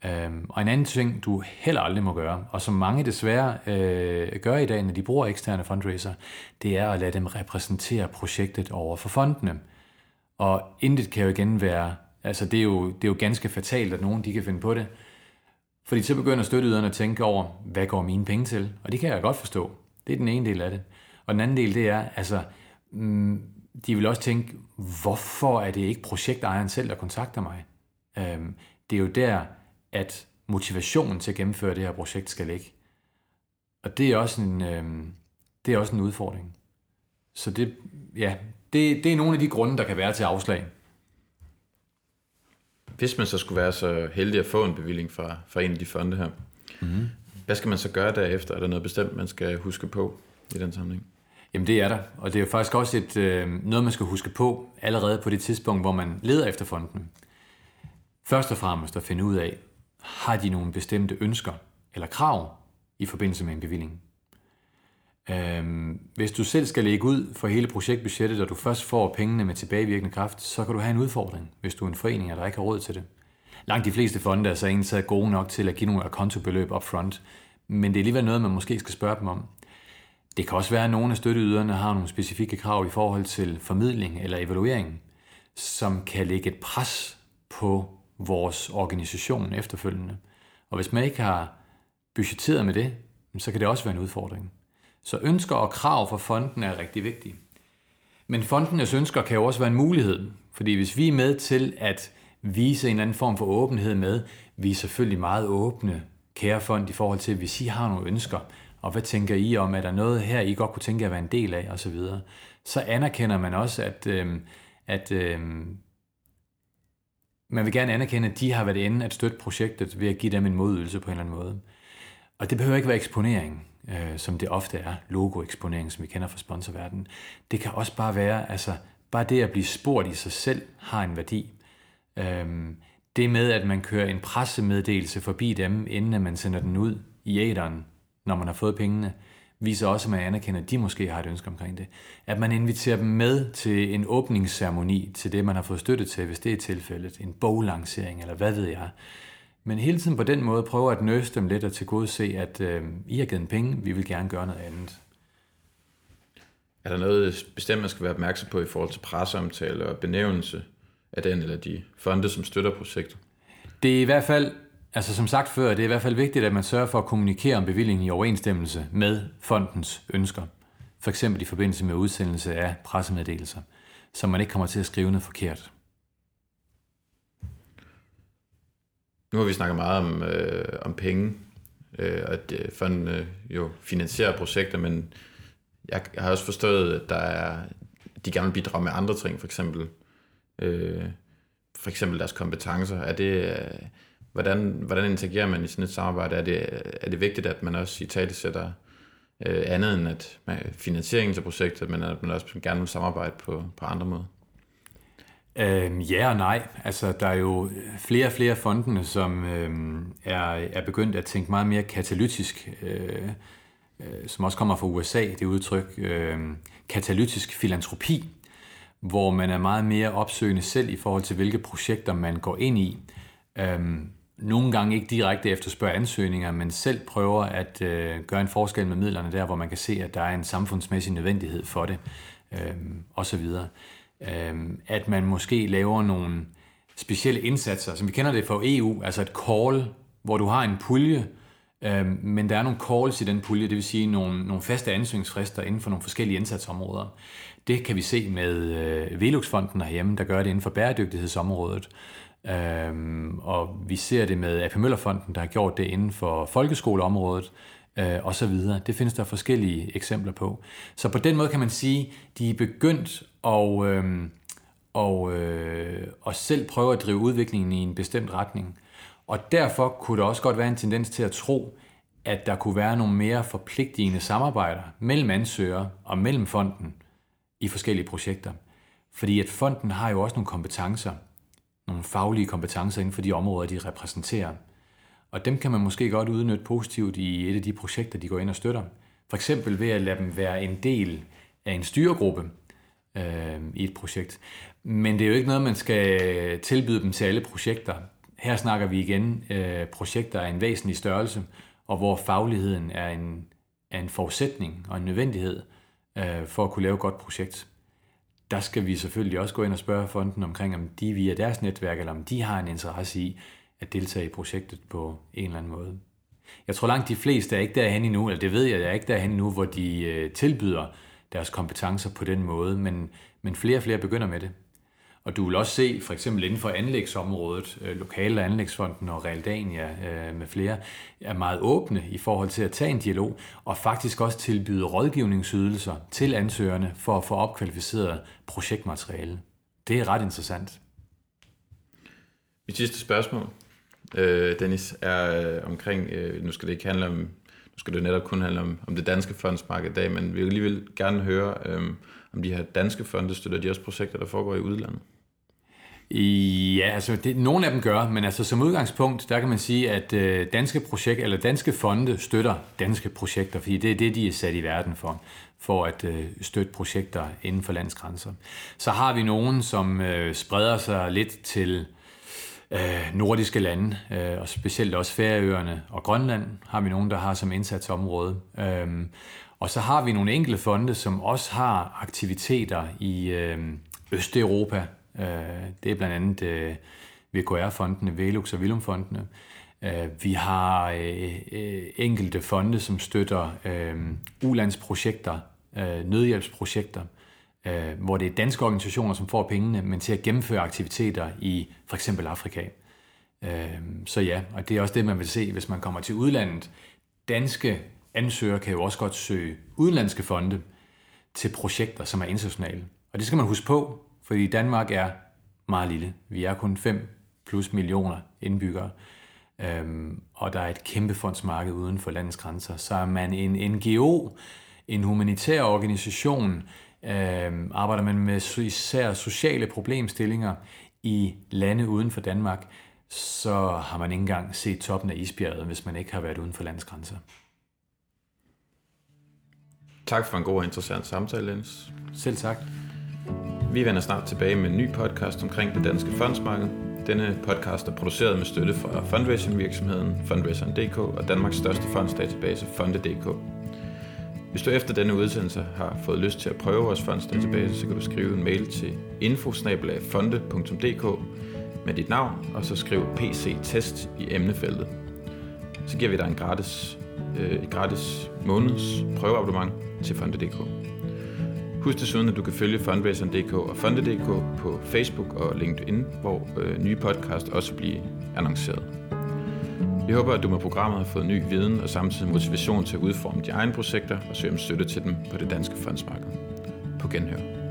Øhm, og en anden ting, du heller aldrig må gøre, og som mange desværre øh, gør i dag, når de bruger eksterne fundraiser, det er at lade dem repræsentere projektet over for fondene. Og intet kan jo igen være, altså det er jo, det er jo ganske fatalt, at nogen de kan finde på det, fordi så begynder støtteyderne at tænke over, hvad går mine penge til? Og det kan jeg godt forstå. Det er den ene del af det. Og den anden del, det er, altså, mm, de vil også tænke, hvorfor er det ikke projektejeren selv, der kontakter mig? Øhm, det er jo der, at motivationen til at gennemføre det her projekt skal ligge. Og det er også en, øhm, det er også en udfordring. Så det, ja, det, det er nogle af de grunde, der kan være til afslag. Hvis man så skulle være så heldig at få en bevilling fra, fra en af de fonde her, mm-hmm. hvad skal man så gøre derefter? Er der noget bestemt, man skal huske på i den sammenhæng? Jamen det er der, og det er jo faktisk også et, øh, noget, man skal huske på allerede på det tidspunkt, hvor man leder efter fonden. Først og fremmest at finde ud af, har de nogle bestemte ønsker eller krav i forbindelse med en bevilling. Øhm, hvis du selv skal lægge ud for hele projektbudgettet, og du først får pengene med tilbagevirkende kraft, så kan du have en udfordring, hvis du er en forening, der ikke har råd til det. Langt de fleste fonde er så egentlig gode nok til at give nogle kontobeløb upfront, men det er alligevel noget, man måske skal spørge dem om. Det kan også være, at nogle af støtteyderne har nogle specifikke krav i forhold til formidling eller evaluering, som kan lægge et pres på vores organisation efterfølgende. Og hvis man ikke har budgetteret med det, så kan det også være en udfordring. Så ønsker og krav for fonden er rigtig vigtige. Men fondenes ønsker kan jo også være en mulighed, fordi hvis vi er med til at vise en anden form for åbenhed med, vi er selvfølgelig meget åbne, kære fond, i forhold til, hvis I har nogle ønsker, og hvad tænker I om, er der noget her, I godt kunne tænke at være en del af, osv., så, så anerkender man også, at, øh, at øh, man vil gerne anerkende, at de har været inde at støtte projektet ved at give dem en modydelse på en eller anden måde. Og det behøver ikke være eksponering øh, som det ofte er, logoeksponering, som vi kender fra sponsorverdenen. Det kan også bare være, altså bare det at blive spurgt i sig selv har en værdi. Øhm, det med, at man kører en pressemeddelelse forbi dem, inden at man sender den ud i æderen, når man har fået pengene, viser også, at man anerkender, at de måske har et ønske omkring det. At man inviterer dem med til en åbningsceremoni til det, man har fået støtte til, hvis det er tilfældet, en boglancering eller hvad ved jeg men hele tiden på den måde prøver at nøse dem lidt og til gode se, at øh, I har givet en penge, vi vil gerne gøre noget andet. Er der noget bestemt, man skal være opmærksom på i forhold til presseomtale og benævnelse af den eller de fonde, som støtter projektet? Det er i hvert fald, altså som sagt før, det er i hvert fald vigtigt, at man sørger for at kommunikere om bevillingen i overensstemmelse med fondens ønsker. For eksempel i forbindelse med udsendelse af pressemeddelelser, så man ikke kommer til at skrive noget forkert. Nu har vi snakket meget om, øh, om penge, øh, at fonden øh, jo finansierer projekter, men jeg har også forstået, at der er, de gerne vil bidrage med andre ting, for eksempel, øh, for eksempel deres kompetencer. Er det, øh, hvordan, hvordan interagerer man i sådan et samarbejde? Er det, er det vigtigt, at man også i tale sætter øh, andet end at man, finansieringen til projektet, men at man også gerne vil samarbejde på, på andre måder? Øhm, ja og nej. Altså, der er jo flere og flere fondene, som øhm, er, er begyndt at tænke meget mere katalytisk, øh, øh, som også kommer fra USA, det udtryk, øh, katalytisk filantropi, hvor man er meget mere opsøgende selv i forhold til, hvilke projekter man går ind i. Øhm, nogle gange ikke direkte efterspørger ansøgninger, men selv prøver at øh, gøre en forskel med midlerne der, hvor man kan se, at der er en samfundsmæssig nødvendighed for det, øh, osv. Øh, at man måske laver nogle specielle indsatser, som vi kender det fra EU, altså et call, hvor du har en pulje, øh, men der er nogle calls i den pulje, det vil sige nogle, nogle faste ansøgningsfrister inden for nogle forskellige indsatsområder. Det kan vi se med øh, Velux-fonden herhjemme, der gør det inden for bæredygtighedsområdet. Øhm, og vi ser det med AP Møllerfonden, der har gjort det inden for folkeskoleområdet, øh, og så videre. Det findes der forskellige eksempler på. Så på den måde kan man sige, de er begyndt at, øh, og, øh, og selv prøve at drive udviklingen i en bestemt retning. Og derfor kunne der også godt være en tendens til at tro, at der kunne være nogle mere forpligtigende samarbejder mellem ansøgere og mellem fonden i forskellige projekter. Fordi at fonden har jo også nogle kompetencer, nogle faglige kompetencer inden for de områder, de repræsenterer. Og dem kan man måske godt udnytte positivt i et af de projekter, de går ind og støtter. For eksempel ved at lade dem være en del af en styregruppe øh, i et projekt. Men det er jo ikke noget, man skal tilbyde dem til alle projekter. Her snakker vi igen øh, projekter af en væsentlig størrelse, og hvor fagligheden er en, er en forudsætning og en nødvendighed øh, for at kunne lave et godt projekt der skal vi selvfølgelig også gå ind og spørge fonden omkring, om de via deres netværk, eller om de har en interesse i at deltage i projektet på en eller anden måde. Jeg tror langt de fleste er ikke derhen endnu, eller det ved jeg, jeg er ikke derhen endnu, hvor de øh, tilbyder deres kompetencer på den måde, men, men flere og flere begynder med det. Og du vil også se, for eksempel inden for anlægsområdet, øh, Lokale Anlægsfonden og Realdania øh, med flere, er meget åbne i forhold til at tage en dialog, og faktisk også tilbyde rådgivningsydelser til ansøgerne for at få opkvalificeret projektmateriale. Det er ret interessant. Mit sidste spørgsmål, øh, Dennis, er øh, omkring, øh, nu skal det ikke handle om, nu skal det netop kun handle om, om det danske fondsmarked i dag, men vi vil alligevel gerne høre, øh, om de her danske fonde støtter de også projekter, der foregår i udlandet. Ja, altså det, nogle af dem gør, men altså som udgangspunkt, der kan man sige, at øh, danske projekt eller danske fonde støtter danske projekter, fordi det er det, de er sat i verden for, for at øh, støtte projekter inden for landsgrænser. Så har vi nogen, som øh, spreder sig lidt til øh, Øh, nordiske lande, øh, og specielt også Færøerne og Grønland har vi nogen, der har som indsatsområde. Øh, og så har vi nogle enkelte fonde, som også har aktiviteter i øh, Østeuropa, Øh, det er blandt andet øh, VKR-fondene, Velux og Vilumfondene. Øh, vi har øh, øh, enkelte fonde, som støtter ulandsprojekter, nødhjælpsprojekter, Øh, hvor det er danske organisationer, som får pengene, men til at gennemføre aktiviteter i for eksempel Afrika. Øh, så ja, og det er også det, man vil se, hvis man kommer til udlandet. Danske ansøgere kan jo også godt søge udenlandske fonde til projekter, som er internationale. Og det skal man huske på, fordi Danmark er meget lille. Vi er kun 5 plus millioner indbyggere, øhm, og der er et kæmpe fondsmarked uden for landets grænser. Så er man en NGO, en humanitær organisation, øhm, arbejder man med især sociale problemstillinger i lande uden for Danmark, så har man ikke engang set toppen af isbjerget, hvis man ikke har været uden for landets grænser. Tak for en god og interessant samtale, Jens. Selv tak. Vi vender snart tilbage med en ny podcast omkring det danske fondsmarked. Denne podcast er produceret med støtte fra fundraising-virksomheden Fundraiseren.dk og Danmarks største fondsdatabase Fonde.dk. Hvis du efter denne udsendelse har fået lyst til at prøve vores fondsdatabase, så kan du skrive en mail til infosnabelagfonde.dk med dit navn, og så skriv PC-test i emnefeltet. Så giver vi dig en gratis, øh, et gratis måneds prøveabonnement til Fonde.dk. Husk desuden, at du kan følge Fundraiseren.dk og Fonde.dk på Facebook og LinkedIn, hvor øh, nye podcast også bliver annonceret. Vi håber, at du med programmet har fået ny viden og samtidig motivation til at udforme dine egne projekter og søge om støtte til dem på det danske fondsmarked. På genhør.